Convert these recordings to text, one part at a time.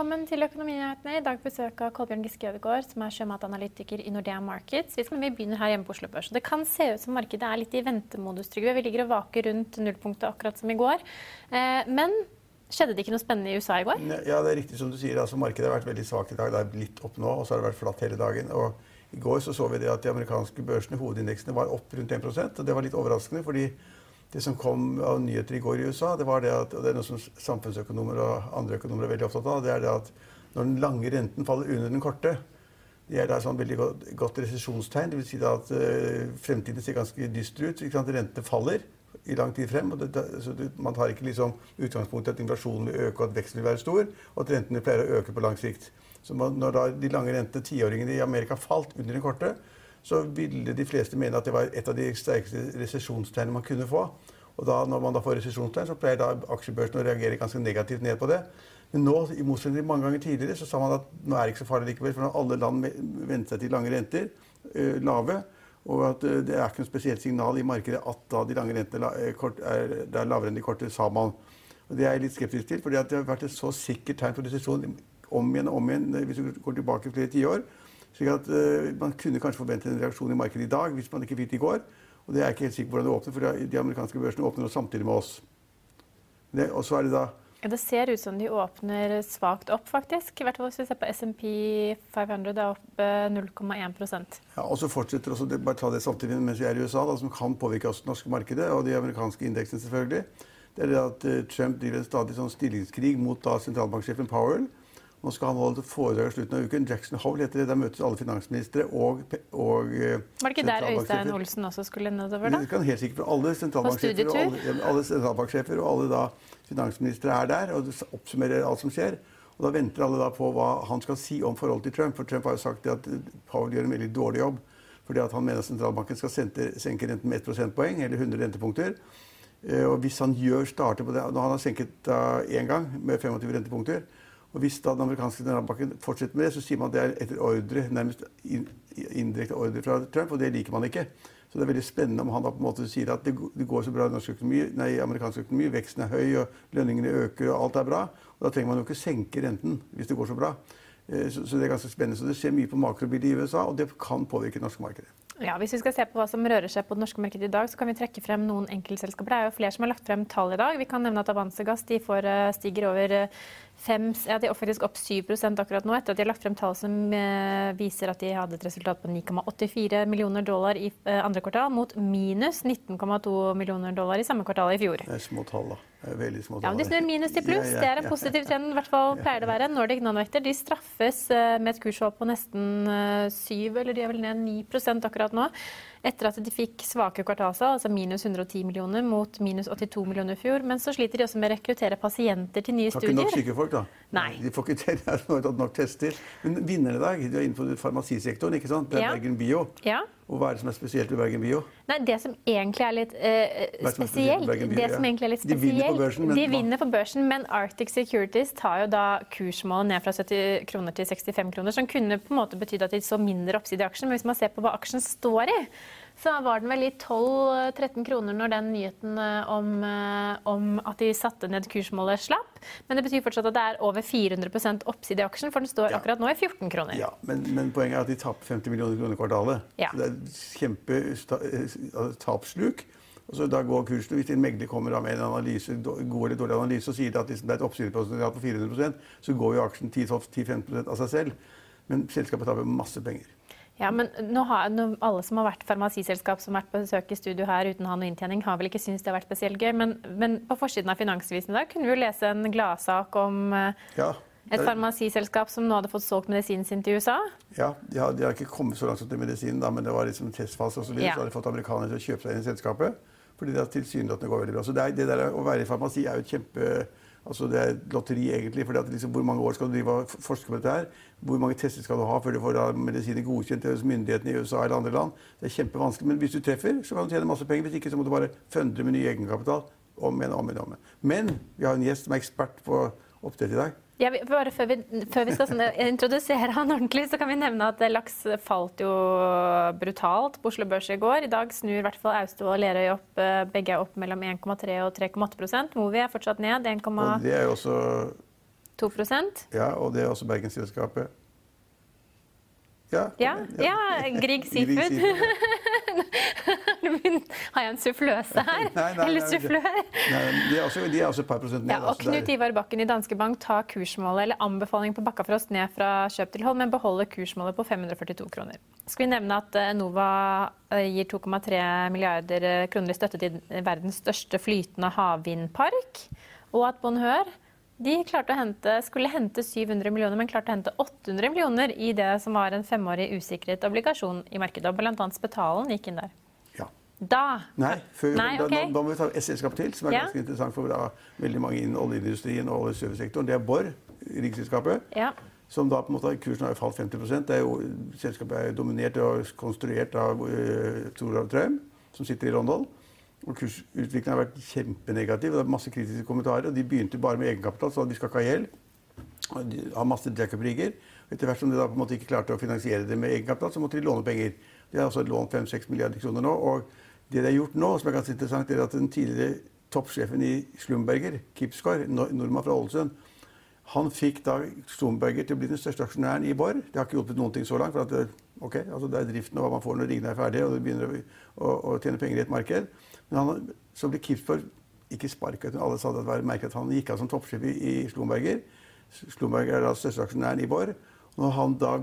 Velkommen til Økonominyhetene. I dag besøk av Kolbjørn Giske Ødegaard, som er sjømatanalytiker i Nordea Markets. Vi, begynner her hjemme på Oslo Børs. Det kan se ut som markedet er litt i ventemodus, Trygve. Vi ligger og vaker rundt nullpunktet akkurat som i går. Eh, men skjedde det ikke noe spennende i USA i går? Ja, det er riktig som du sier. Altså, markedet har vært veldig svakt i dag. Det er litt opp nå, og så har det vært flatt hele dagen. Og I går så, så vi det at de amerikanske børsene, hovedindeksene, var opp rundt 1% og Det var litt overraskende. fordi det som kom av nyheter i går i USA, det var det at, og det er noe som samfunnsøkonomer og andre økonomer er veldig opptatt av, det er det at når den lange renten faller under den korte, det er da sånn veldig godt, godt resesjonstegn. Dvs. Si at uh, fremtiden ser ganske dyster ut. Rentene faller i lang tid frem. og det, så det, Man tar ikke liksom utgangspunkt i at inflasjonen vil øke og at veksten vil være stor, og at rentene pleier å øke på lang sikt. Så man, når da de lange rentene, tiåringene i Amerika, falt under den korte, så ville de fleste mene at det var et av de sterkeste resesjonstegnene man kunne få. Og da, når man da får resesjonstegn, så pleier da aksjebørsen å reagere ganske negativt ned på det. Men nå, i motsetning til mange ganger tidligere, så sa man at nå er det ikke så farlig likevel. For når alle land venter seg til lange renter, øh, lave, og at øh, det er ikke noe spesielt signal i markedet at da de lange rentene er, det er lavere enn de korte, sa man. Og Det er jeg litt skeptisk til, for det har vært et så sikkert tegn på resesjon om igjen og om igjen hvis du går tilbake flere tiår. Slik at uh, Man kunne kanskje forvente en reaksjon i markedet i dag hvis man ikke fikk det i går. Og det er jeg ikke helt sikker på hvordan det åpner, for de amerikanske børsene åpner nå samtidig med oss. Det, og så er det da ja, Det ser ut som de åpner svakt opp, faktisk. I hvert fall hvis vi ser på SMP 500, det er opp 0,1% Ja, Og så fortsetter også, det, bare ta det samtidig mens vi er i USA, da, som kan påvirke oss det norske markedet, og de amerikanske indeksene selvfølgelig. Det er det at uh, Trump driver en stadig sånn stillingskrig mot da sentralbanksjefen Powell. Nå skal han holde foredrag i slutten av uken. Jackson Hole heter det. Der møtes alle finansministre og, og eh, Var det ikke der Øystein Olsen også skulle nedover, da? Det kan helt sikkert for alle sentralbanksjefer og alle, alle sentralbanksjefer og alle da finansministre er der og oppsummerer alt som skjer. Og Da venter alle da på hva han skal si om forholdet til Trump. For Trump har jo sagt at Powell gjør en veldig dårlig jobb. Fordi at han mener sentralbanken skal senke renten med 1 prosentpoeng, eller 100 rentepunkter. Eh, og hvis han gjør starter på det, Når han har senket én gang med 25 rentepunkter, og Hvis da den amerikanske generalbanken fortsetter med det, så sier man at det er etter ordre, nærmest indirekte ordre fra Trump, og det liker man ikke. Så det er veldig spennende om han da på en måte sier at det, går så bra i norsk økonomi, nei, amerikansk økonomi, veksten er høy, og lønningene øker, og alt er bra. Og Da trenger man jo ikke senke renten hvis det går så bra. Eh, så, det er ganske spennende. Så det skjer mye på makrobildet i USA, og det kan påvirke det norske markedet. Ja, Hvis vi skal se på hva som rører seg på det norske markedet i dag, så kan vi trekke frem noen enkeltselskaper. Det er jo flere som har lagt frem tall i dag. Vi kan nevne at får, eh, stiger over eh, fem, ja, de er faktisk opp 7% akkurat nå, etter at de har lagt frem tall som eh, viser at de hadde et resultat på 9,84 millioner dollar i eh, andre kvartal, mot minus 19,2 millioner dollar i samme kvartal i fjor. Det er små tall, da. Det veldig små tall. Ja, men De snur minus til pluss. Det er en positiv trend. I hvert fall pleier det å være. Nordic Nanovekter de straffes eh, med et kurshopp på nesten 7, eller de er vel ned 9% akkurat nå etter at de fikk svake kvartalsal, altså minus 110 millioner mot minus 82 millioner i fjor. Men så sliter de også med å rekruttere pasienter til nye studier. Har ikke nok syke folk, da. Nei. De får ikke tatt nok tester. Men vinneren i dag, de er innenfor farmasisektoren, ikke sant? Det er ja. Bergen Bio. Ja. Og hva er det som er spesielt ved Bergen Bio? Nei, Det som egentlig er litt uh, spesielt Bio, det som egentlig er litt spesielt, De vinner på børsen, men, de vinner på børsen, men Arctic Securities tar jo da kursmålet ned fra 70 kroner til 65 kroner, som kunne på en måte betydd at de så mindre oppside i aksjen. Men hvis man ser på hva aksjen står i, så var den vel i 12-13 kroner når den nyheten eh, om, eh, om, at de satte ned kursmålet slapp. Men det betyr fortsatt at det er over 400% oppside i aksjen, for den står ja. akkurat nå i 14 kroner. Ja, men, men, poenget er at de taper 50 millioner kroner i kvartalet. Ja. Så det er kjempetapssluk. Og så da går kursen, Hvis en megler kommer med en analyse, god eller dårlig analyse og sier at det er et oppsidepotensial på 400% så går jo aksjen 10-15 av seg selv. Men selskapet taper masse penger. Ja, men nå har, nå, Alle som har vært farmasiselskap som har vært på besøk i studio her uten å ha noe inntjening, har vel ikke syntes det har vært spesielt gøy. Men, men på forsiden av Finansavisen i dag kunne vi jo lese en gladsak om ja. Et farmasiselskap som nå hadde fått solgt medisinen sin til USA? Ja, de har, de har ikke kommet så langt til medisinen, da, men det var liksom testfase. Og så, videre, Ja. så har de fått amerikanere til å kjøpe seg inn i selskapet. Fordi det tilsynelatende går veldig bra. Så det, er, det der å være i farmasi er jo et kjempe Altså det er lotteri, egentlig. at liksom, Hvor mange år skal du drive og forske på dette her? Hvor mange tester skal du ha før du får medisiner godkjent hos myndighetene i USA eller andre land? Det er kjempevanskelig. Men hvis du treffer, så kan du tjene masse penger. Hvis ikke, så må du bare fundre med ny egenkapital. Om igjen, om igjen, om igjen. Men vi har en gjest som er ekspert på oppdrett i dag. Ja, bare før vi, før vi skal sånn, introdusere han ordentlig, så kan vi nevne at laks falt jo brutalt på Oslo Børs i går. I dag snur i hvert fall Austevoll og Lerøy opp. eh, Begge er opp mellom 1,3 og 3,8% Movi er fortsatt ned 1,2 det er jo også, ja, og det er også Bergensselskapet. Ja, Ja, ja, Grieg Seafood. Har jeg en suffløse her? Nei, nei, Eller sufflør? De er også, de er også et par prosent ned. Ja, og altså, er- Knut Ivar Bakken i Danske Bank tar kursmålet eller anbefaling på Bakkafrost ned fra kjøp til hold, men beholder kursmålet på 542 kroner. Skal vi nevne at Nova Enova eh, gir 2,3 milliarder eh, kroner i støtte til verdens største flytende havvindpark, og at Bonheur de hente, skulle hente 700 millioner, men klarte å hente 800 millioner i det som var en femårig usikret obligasjon i markedet. og annet Spetalen gikk inn der. Ja. Da Nei, før, Nei, da, ok. da, da må vi ta et selskap til, som er Ja. ganske interessant for da, veldig mange innen oljeindustrien og oljeservicesektoren. Det er Borr, riksselskapet. Ja. Som da på en måte, Kursen har falt 50 det er jo, Selskapet er dominert og konstruert av uh, Toralv Traum, som sitter i London. Og Kursutviklingen har vært kjempenegativ. Det er masse kritiske kommentarer. og De begynte bare med egenkapital, så de skal ikke ha gjeld. De har masse jackup-rigger. Etter hvert som de da på en måte ikke klarte å finansiere det med egenkapital, så måtte de låne penger. De har altså lånt 5-6 milliarder kroner nå. og det de har gjort nå, som er ganske interessant, er at den tidligere toppsjefen i Slumberger, Kipskår, nord- nordmann fra Ålesund, han fikk da Slumberger til å bli den største aksjonæren i Borr. Det har ikke hjulpet noen ting så langt. for at det, altså det er driften og hva man får når riggene er ferdige og du begynner å, å, å tjene penger i et marked. Men han, så ble Kipsborg ikke sparket, alle sa det var merket at han gikk av som toppsjef i, i Slumberger. Slumberger er da største aksjonæren i Borr. Når han da,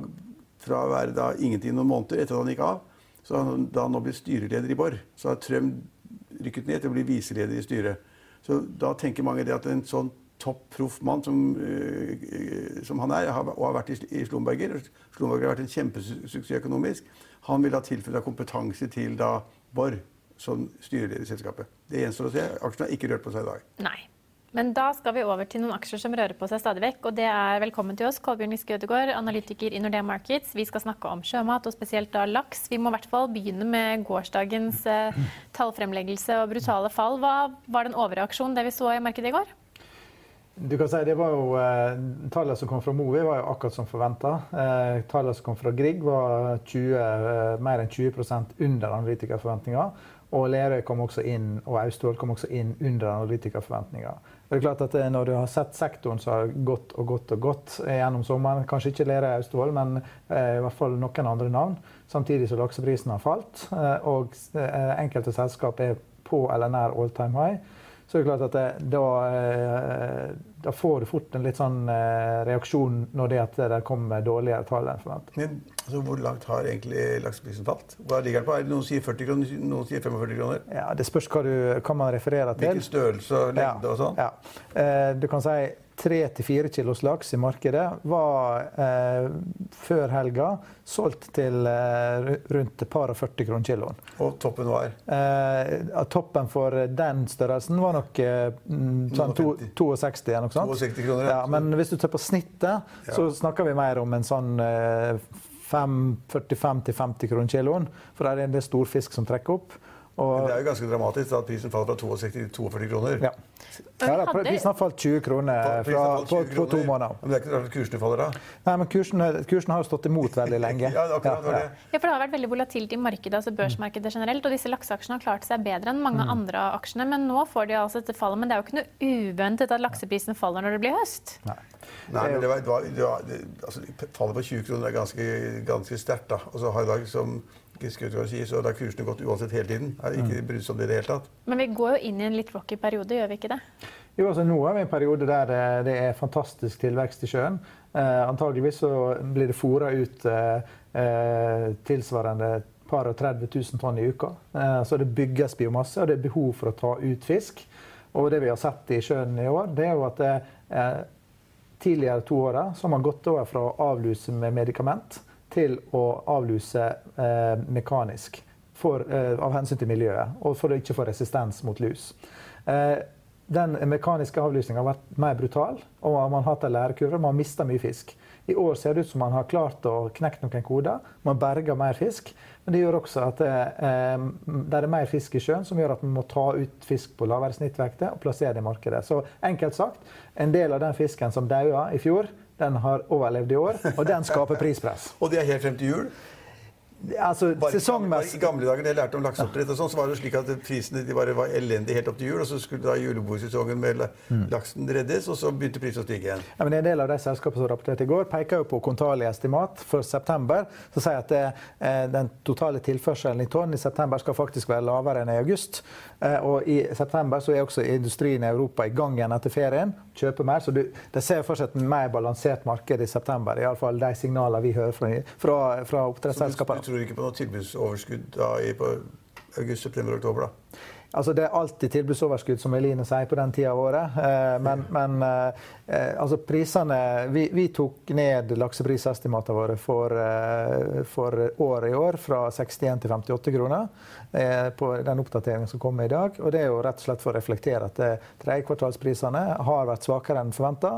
fra å være da ingenting noen måneder etter at han gikk av, så han da nå blitt styreleder i Borr. Så har Trøm rykket ned til å bli viseleder i styret. Så da tenker mange det at en sånn topp proff mann som, øh, som han er, og har vært i, Slumberger Slumberger har vært en kjempesuksess økonomisk. Han vil ha tilført kompetanse til da Borr som styreleder i selskapet. Det gjenstår å se. Aksjene har ikke rørt på seg i dag. Nei. Men da skal vi over til noen aksjer som rører på seg stadig vekk. Og det er velkommen til oss, Kolbjørn Giske Ødegaard, analytiker i Nordea Markets. Vi skal snakke om sjømat, og spesielt da laks. Vi må i hvert fall begynne med gårsdagens eh, tallfremleggelse og brutale fall. Hva var den overreaksjonen det vi så i markedet i går? Du kan si det var jo, eh, Tallene som kom fra Movi, var jo akkurat som forventa. Eh, tallene som kom fra Grieg, var 20, eh, mer enn 20% under analytikerforventninga. Og Lerøy kom også inn, og Austevoll kom også inn under analytikerforventninger. Det er klart at eh, Når du har sett sektoren som har gått og gått og gått gjennom sommeren, kanskje ikke Lerøy og Austevoll, men eh, i hvert fall noen andre navn, samtidig som lakseprisen har falt, eh, og eh, enkelte selskap er på eller nær all time high, så er klart at det, da, eh, da får du fort en litt sånn eh, reaksjon når det det kommer dårligere tall enn forventet. Altså, hvor langt har egentlig lakseprisen falt? Hva ligger den på? Er det Noen sier 40 kroner, noen sier 45 kroner. Ja, det spørs hva, du, hva man refererer til. Hvilken størrelse og lengde og sånn? Ja. Eh, du kan si 3-4 kilos laks i markedet var eh, før helga solgt til eh, rundt et par og 40 kroner kiloen. Og toppen var? Eh, toppen for den størrelsen var nok eh, mm, sånn to- 62 eller noe sånt. 62 kroner, ja. Ja, men hvis du tar på snittet, så snakker vi mer om en sånn eh, 45-50 kroner kiloen. For der er det storfisk som trekker opp. Og, det er jo ganske dramatisk at prisen faller fra 62 til 42 kroner. ja. Ja, da, prisen har falt 20 kroner fra, på, på to måneder. Men det er ikke rart at kursene faller da. Nei, men kursen, kursen har jo stått imot veldig lenge. Ja, akkurat var det. Ja, for Det har vært veldig volatilt i markedet, altså børsmarkedet generelt. Og disse lakseaksjene har klart seg bedre enn mange andre av aksjene. Men nå får de altså dette fallet. Men det er jo ikke noe uventet at lakseprisen faller når det blir høst. Nei. Nei, men det var, det var, det var det, altså, Fallet på 20 kroner er ganske, ganske sterkt. da. Og så har i dag, som Sier, så har da kursene gått uansett hele tiden. Er ikke brydd seg om det i det hele tatt. Men vi går jo inn i en litt rocky periode, gjør vi ikke det? Jo, altså Nå er vi i en periode der eh, det er fantastisk tilvekst i sjøen. Eh, antageligvis så blir det fôra ut eh, eh, tilsvarende par og 30 000 tonn i uka. Eh, så det bygges biomasse, og det er behov for å ta ut fisk. Og det vi har sett i sjøen i år, det er jo at eh, tidligere to åra har man gått over fra å avluse med medikament til å avluse eh, mekanisk. For, eh, av hensyn til miljøet, og for å ikke få resistens mot lus. Eh, den mekaniske avlysninga har vært mer brutal, og man har hatt en lærekurve. Man har mista mye fisk. I år ser det ut som man har klart å knekke noen koder. Man berger mer fisk. Men det gjør også at det, eh, det er mer fisk i sjøen, som gjør at man må ta ut fisk på lavere snittvekter og plassere det i markedet. Så enkelt sagt, en del av den fisken som daua i fjor, den har overlevd i år, og den skaper prispress. og det er helt frem til jul? Altså, sesongmessig I gamle dager da jeg lærte om lakseoppdrett, og sånn, så var det slik at prisene de bare var elendige helt opp til jul. og Så skulle da julebordsesongen med laksen reddes, og så begynte prisen å stige igjen. Ja, men En del av de selskapene som rapporterte i går, peker jo på kontalige estimat for september. Som sier at det, eh, den totale tilførselen i tonn i september skal faktisk være lavere enn i august. Eh, og i september så er også industrien i Europa i gang igjen etter ferien. Kjøper mer. Så du, de ser for seg et mer balansert marked i september. Iallfall de signalene vi hører fra, fra, fra oppdrettsselskapene. Tror ikke på noe tilbudsoverskudd da i august, september oktober? da? Altså, det er alltid tilbudsoverskudd, som Eline sier, på den tida av året. Eh, men, men eh, altså prisene vi, vi tok ned lakseprisestimatene våre for, eh, for året i år fra 61 til 58 kroner eh, på den oppdateringen som kommer i dag. Og det er jo rett og slett for å reflektere at eh, tredjekvartalsprisene har vært svakere enn forventa.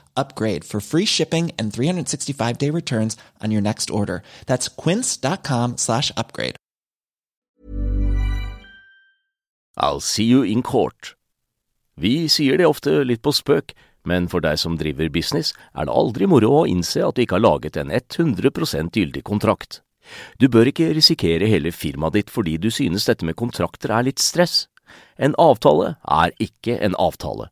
upgrade for free shipping and 365 day returns on your next order. That's quince.com slash upgrade. I'll see you in court. Vi sier det ofte litt på spøk, men for deg som driver business, er det aldri moro å innse at du ikke har laget en 100 gyldig kontrakt. Du bør ikke risikere hele firmaet ditt fordi du synes dette med kontrakter er litt stress. En avtale er ikke en avtale.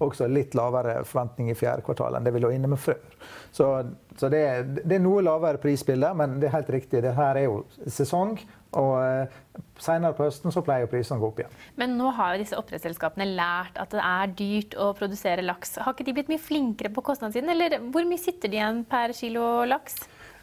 også litt lavere forventning i fjerde kvartal enn det vi lå inne med før. Så, så det, det er noe lavere prisbilde, men det er helt riktig. Det her er jo sesong. Og eh, senere på høsten så pleier prisene å gå opp igjen. Men nå har jo disse oppdrettsselskapene lært at det er dyrt å produsere laks. Har ikke de blitt mye flinkere på kostnadssiden, eller hvor mye sitter de igjen per kilo laks?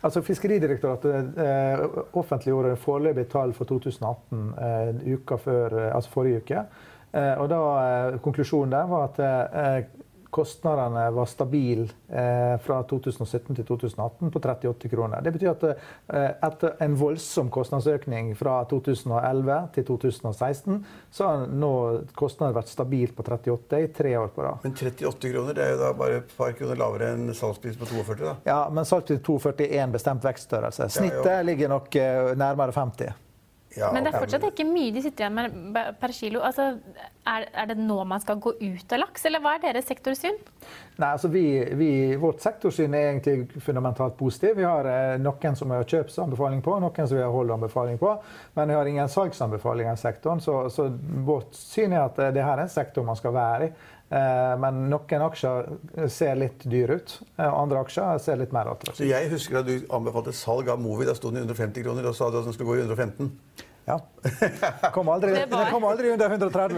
Altså Fiskeridirektoratet eh, offentliggjorde foreløpig tall for 2018 eh, uka før, altså forrige uke. Eh, og da, eh, Konklusjonen der var at eh, kostnadene var stabile eh, fra 2017 til 2018 på 38 kroner. Det betyr at eh, etter en voldsom kostnadsøkning fra 2011 til 2016, så har nå kostnaden vært stabile på 38 i tre år på rad. Men 38 kroner det er jo da bare et par kroner lavere enn salgspris på 42. da. Ja, men salgspris 42 er en bestemt vekststørrelse. Snittet ligger nok eh, nærmere 50. Ja, Men det er fortsatt ikke mye de sitter igjen med per kilo. Altså, er, er det nå man skal gå ut av laks, eller hva er deres sektorsyn? Nei, altså vi, vi, Vårt sektorsyn er egentlig fundamentalt positiv. Vi har eh, noen som vi har kjøpsanbefaling på, noen som vi har holdanbefaling på. Men vi har ingen salgsanbefalinger i sektoren. Så, så vårt syn er at eh, det her er en sektor man skal være i. Eh, men noen aksjer ser litt dyre ut, eh, og andre aksjer ser litt mer attraktive Så jeg husker at du anbefalte salg av Movi. Da sto den i 150 kroner, og sa du at den skulle gå i 115. Ja. Kom aldri, Det var- Den kom aldri under 130.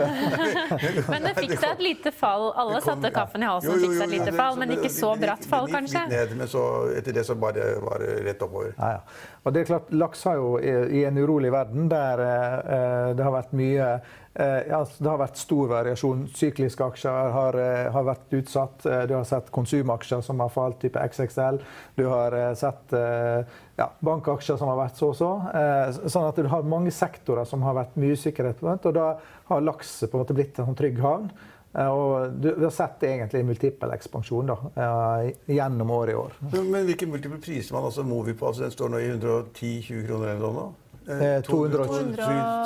Men det fikk seg et lite fall. Alle kom- satte kaffen i halsen og fikk seg et lite fall, men ikke så bratt fall, kanskje. Litt ned, men så etter det så bare var det rett oppover. Ja, ja. Og det er klart, Laks har jo i en urolig verden der eh, det har vært mye ja, det har vært stor variasjon. Sykliske aksjer har, eh, har vært utsatt. Eh, Du har sett konsumaksjer som har falt, type XXL. Du har eh, sett eh, ja, bankaksjer som har vært så og så. Eh, sånn at du har mange sektorer som har vært mye usikkerhet. Og da har laks på en måte blitt en sånn trygg havn. Eh, Og du, har sett egentlig multiple ekspansjon da, eh, gjennom året i år. Men, hvilke multiple priser man altså Movi på? Altså, den står nå i 110-20 kroner eller noe sånt? nå? Eh, 220.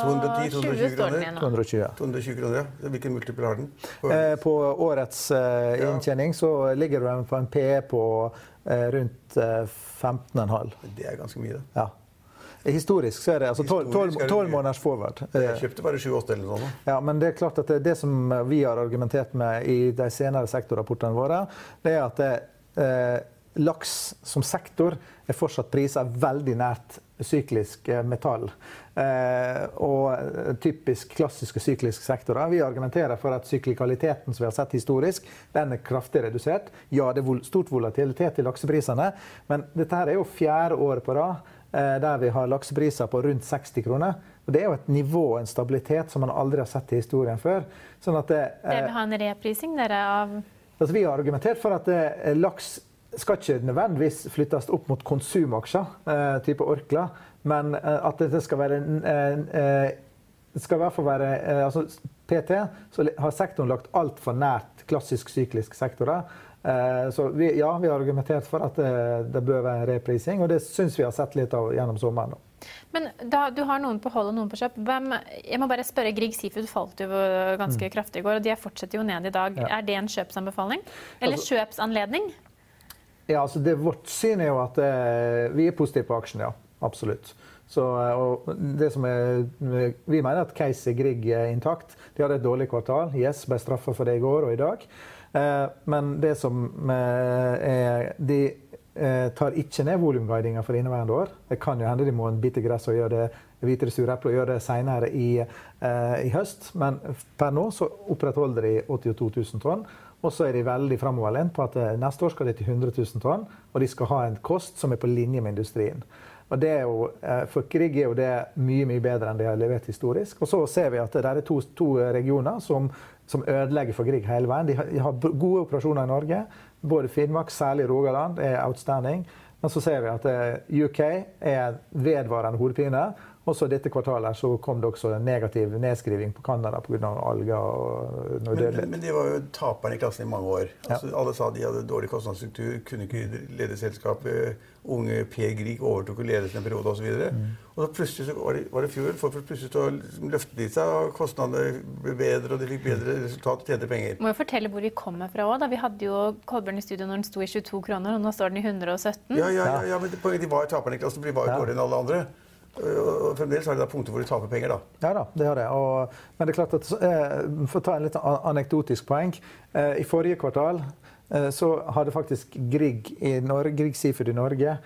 210, 220 står kroner. 220. 220 kroner, ja. Hvilken multiple har den? På- Eh, På årets eh, Ja. inntjening så ligger den på en PE på eh, rundt eh, 15,5. Det er ganske mye, det. Ja. Historisk så er det altså 12 måneders forward. Jeg Eh, kjøpte bare 7-8 eller noe sånt. Ja, men det er klart at det, det som vi har argumentert med i de senere sektorrapportene våre, det er at det, eh, laks som sektor er fortsatt priset veldig nært syklisk eh, metall. Eh, og eh, typisk klassiske sykliske sektorer. Vi argumenterer for at syklikaliteten som vi har sett historisk, den er kraftig redusert. Ja, det er stort volatilitet i lakseprisene, men dette her er jo fjerde året på rad eh, der vi har laksepriser på rundt 60 kroner. Og Det er jo et nivå og en stabilitet som man aldri har sett i historien før. Sånn at det, Det eh, vil ha en reprising dere av Altså, vi har argumentert for at laks skal ikke nødvendigvis flyttes opp mot konsumaksjer, eh, type Orkla, men eh, at det skal være eh, eh, det skal i hvert fall være eh, altså, PT så har sektoren lagt altfor nært klassisk syklisk sektorer. Eh, så vi, ja, vi har argumentert for at det, det bør være reprising, og det syns vi har sett litt av gjennom sommeren. nå. Men da, du har noen på hold og noen på kjøp. Hvem, jeg må bare spørre, Grieg Seafood falt jo ganske kraftig i går, og de fortsetter jo ned i dag. Ja. Er det en kjøpsanbefaling? Eller Altså- kjøpsanledning? Ja, altså det, Vårt syn er jo at eh, vi er positive på aksjen, ja. Absolutt. Så, eh, og det som er, vi mener at Casey Grieg er intakt. De hadde et dårlig kvartal. Yes, ble straffa for det i går og i dag. Eh, men det som eh, er De eh, tar ikke ned volumguidinga for inneværende år. Det kan jo hende de må bite gress og gjøre det hvite sure og gjøre det senere i, i høst. Men per nå så opprettholder de 82 000 tonn. Og så er de veldig framoverlent på at eh, neste år skal de til 100 000 tonn. Og de skal ha en kost som er på linje med industrien. Og det er jo, eh, For Grieg er jo det mye mye bedre enn de har levert historisk. Og så ser vi at det er to, to regioner som, som ødelegger for Grieg hele veien. De har, de har gode operasjoner i Norge. Både Finnmark, særlig Rogaland, er outstanding. Men så ser vi at eh, UK er vedvarende hodepine. Og så dette kvartalet så kom det også en negativ nedskriving på Canada pga. alger og noe Men, men de var jo taperne i klassen i mange år. Altså, Alle sa de hadde dårlig kostnadsstruktur, kunne ikke lede selskapet. Unge Per Grieg overtok og ledelsen en periode osv. Og, Mm. og så plutselig så var det, var det fjor, folk plutselig så liksom løftet de seg, og kostnadene ble bedre, og de fikk bedre resultat og tjente penger. Må jo fortelle hvor vi kommer fra òg. Vi hadde jo Kolbjørn i studio når den sto i 22 kroner, og nå står den i 117. Ja, ja, ja, ja men det, poenget, de var taperne i klassen, for de var jo Ja. dårligere enn alle andre. Og, fremdeles har de da punkter hvor de taper penger, da. Ja da, det har det. Men det er klart at, eh, For å ta en litt anekdotisk poeng. Eh, I forrige kvartal eh, så hadde faktisk Grieg, i Norge, Grieg Seafood i Norge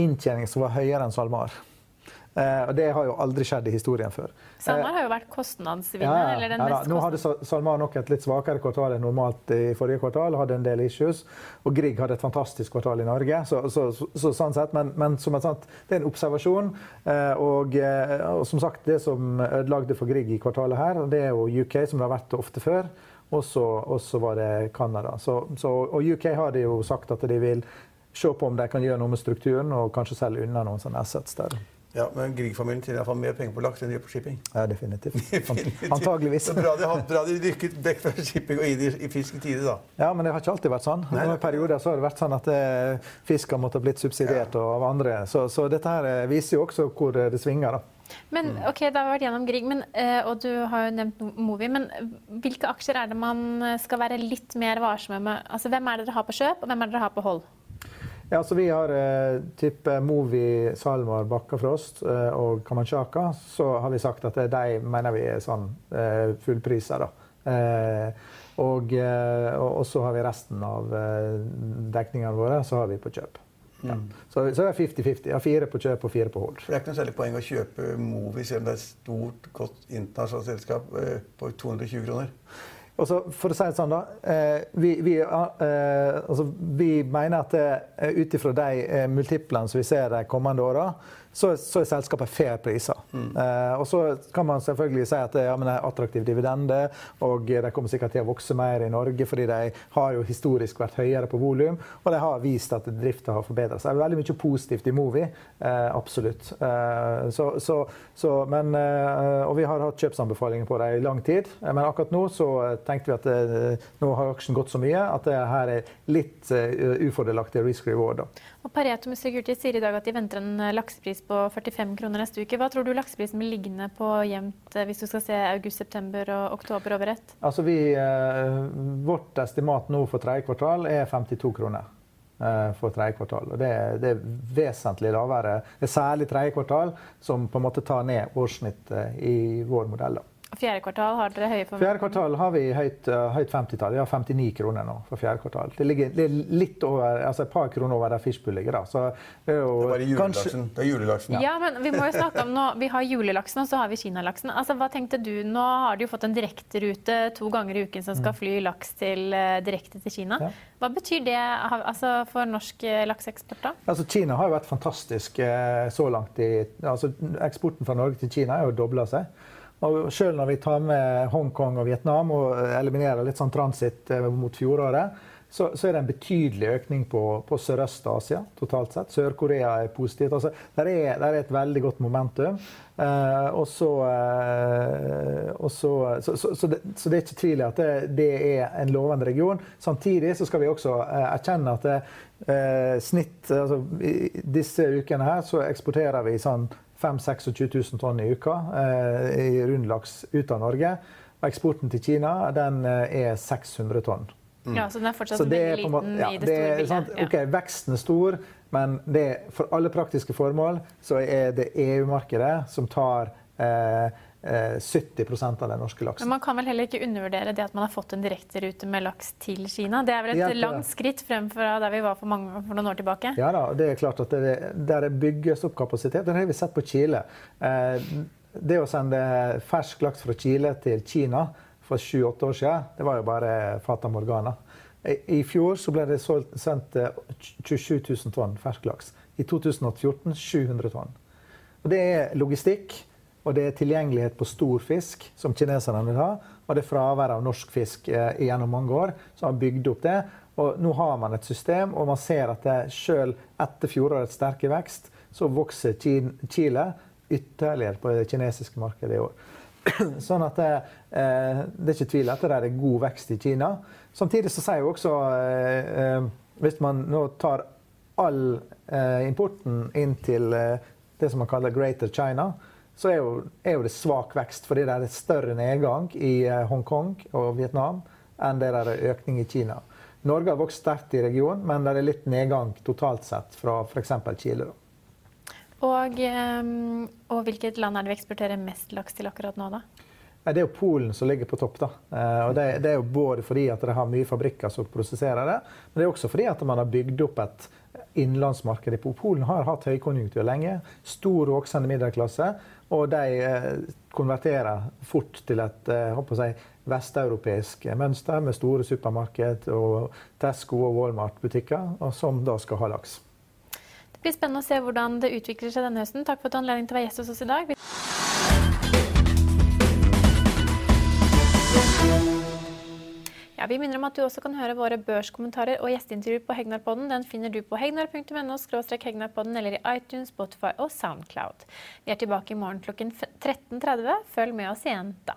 inntjening som var høyere enn SalMar. Eh, og Det har jo aldri skjedd i historien før. SalMar Eh, har jo vært kostnadsvinner. eller den ja mest Nå hadde Sal- SalMar nok et litt svakere kvartal enn normalt i forrige kvartal. Hadde en del issues. Og Grieg hadde et fantastisk kvartal i Norge. Så, så, så, så sånn sett, men, men som et sånt, det er en observasjon. Eh, og, og som sagt, det som ødelagde for Grieg i kvartalet her, det er jo UK, som det har vært ofte før. Og så var det Canada. Så, så, og UK har jo sagt at de vil se på om de kan gjøre noe med strukturen og kanskje selge unna noen sånne assets der. Ja, Men Grieg-familien tjener iallfall mer penger på laks enn de gjør på shipping. Ja, definitivt. Definitivt. Antageligvis. Så bra de, har- bra de rykket vekk fra shipping og inn i, i fisk i tide, da. Ja, men det har ikke alltid vært sånn. Nei, I perioder så har det vært sånn at eh, fisk har måttet blitt subsidiert ja. av andre. Så, så dette her eh, viser jo også hvor eh, det svinger. da. Men ok, da har vi vært gjennom Grieg, men, eh, og du har jo nevnt Movi. Men hvilke aksjer er det man skal være litt mer varsomme med? Altså, Hvem er det dere har på kjøp, og hvem er det dere har på hold? Ja, så Vi har eh, type Movi, SalMar, Bakkafrost eh, og Kamanchaka. Så har vi sagt at eh, de mener vi er sånn eh, fullpriser. da. Eh, og, eh, og og så har vi resten av dekningene våre så har vi på kjøp. Ja. Så, så er det 50-50. Ja, fire på kjøp og fire på hold. For Det er ikke noe særlig poeng å kjøpe Movi, selv om det er et stort, godt internasjonalt selskap, på 220 kroner. Og så for å si det sånn da, eh, vi, vi, eh, altså, vi mener at ut ifra de eh, multiplene som vi ser de kommende åra, så, så, er selskapet fair priser. Mm. Eh, og så kan man selvfølgelig si at ja, men det er attraktiv dividende, og de kommer sikkert til å vokse mer i Norge, fordi de har jo historisk vært høyere på volum, og de har vist at drifta har forbedra seg. Det er veldig mye positivt i Movi, eh, absolutt. Eh, så, så, men, og vi har hatt kjøpsanbefalinger på dem i lang tid, men akkurat nå så tenkte vi at eh, nå har aksjen gått så mye at det her er litt uh, ufordelaktig risk reward. Da. Og Pareto Security sier i dag at de venter en laksepris på 45 kroner neste uke. Hva tror du lakseprisen blir liggende på jevnt eh, hvis du skal se august, september og oktober over ett? Altså vi, vårt estimat nå for tredje kvartal er 52 kroner for tredje kvartal. Og det, det, er vesentlig lavere. Det er særlig tredje kvartal som på en måte tar ned årssnittet i vår modell. Da. Fjerde kvartal har dere høye forventninger? Fjerde kvartal har vi høyt, uh, høyt 50-tall. Vi har 59 kroner nå for fjerde kvartal. Det ligger, det litt over, altså et par kroner over der Fishbull ligger. da. Så det er jo det er julelaksen. Det er julelaksen. Ja. ja. men vi må jo snakke om nå, Vi har julelaksen og så har vi kinalaksen. Altså, hva tenkte du? Nå har du jo fått en direkterute to ganger i uken som skal mm. fly laks til, uh, direkte til Kina. Ja. Hva betyr det altså, for norsk uh, lakseeksport? da? Altså, Kina har jo vært fantastisk så langt. I, altså, eksporten fra Norge til Kina er jo dobla seg. Og selv når vi tar med Hongkong og Vietnam og eliminerer litt sånn transit eh, mot fjoråret, så, så, er det en betydelig økning på, på Sørøst-Asia totalt sett. Sør-Korea er positivt. Altså, der, er, der, er, et veldig godt momentum. Eh, og så, eh, så, så, det, er ikke tvil i at det, det, er en lovende region. Samtidig så skal vi også eh, erkjenne at det, eh, snitt altså, disse ukene her så eksporterer vi sånn 5 26 000 tonn i uka eh, i rundlaks ut av Norge. Og eksporten til Kina den eh, er 600 tonn. Mm. Ja, Så den er fortsatt veldig liten ja, i det, store bildet? Sant? ok, Veksten er stor, men det, for alle praktiske formål så er det EU-markedet som tar eh, 70 eh, av den norske laksen. Men Man kan vel heller ikke undervurdere det at man har fått en direkterute med laks til Kina? Det er vel et ja, langt skritt fremfor der vi var for, mange, for, noen år tilbake? Ja da, det er klart at det, der det bygges opp kapasitet. Det har vi sett på Chile. Eh, det å sende fersk laks fra Chile til Kina for sju-åtte år siden, det var jo bare Fata Morgana. I fjor så ble det sendt 27 eh, 000 tonn fersk laks. I 2014 700 tonn. Og det er logistikk. Og det er tilgjengelighet på stor fisk, som kineserne vil ha. Og det er fravær av norsk fisk eh, gjennom mange år som har bygd opp det. Og nå har man et system, og man ser at selv etter fjorårets sterke vekst, så vokser Chile ytterligere på det kinesiske markedet i år. Sånn at det, eh, det er ikke tvil at det er god vekst i Kina. Samtidig så sier jo også eh, eh, Hvis man nå tar all eh, importen inn til eh, det som man kaller Greater China, så er jo, er jo, det svak vekst. Fordi det er et større nedgang i eh, Hongkong og Vietnam enn det er økning i Kina. Norge har vokst sterkt i regionen, men det er litt nedgang totalt sett fra f.eks. Chile. Og, ehm, og, hvilket land er det vi eksporterer mest laks til akkurat nå, da? Det er jo Polen som ligger på topp. da. Eh, og det, det, er jo både fordi at de har mye fabrikker som prosesserer det, men det er også fordi at man har bygd opp et innenlandsmarked. Polen har hatt høykonjunktur lenge. Stor voksende middelklasse. Og de eh, konverterer fort til et eh, si, vesteuropeisk mønster med store supermarked og Tesco og Walmart-butikker, som da skal ha laks. Det blir spennende å se hvordan det utvikler seg denne høsten. Takk for at du har anledning til å være gjest hos oss i dag. Ja, vi minner om at du også kan høre våre børskommentarer og gjesteintervju på Hegnarpodden. Den finner du på hegnar.no hegnarpodden eller i iTunes, Spotify og Soundcloud. Vi er tilbake i morgen klokken 13.30. Følg med oss igjen da.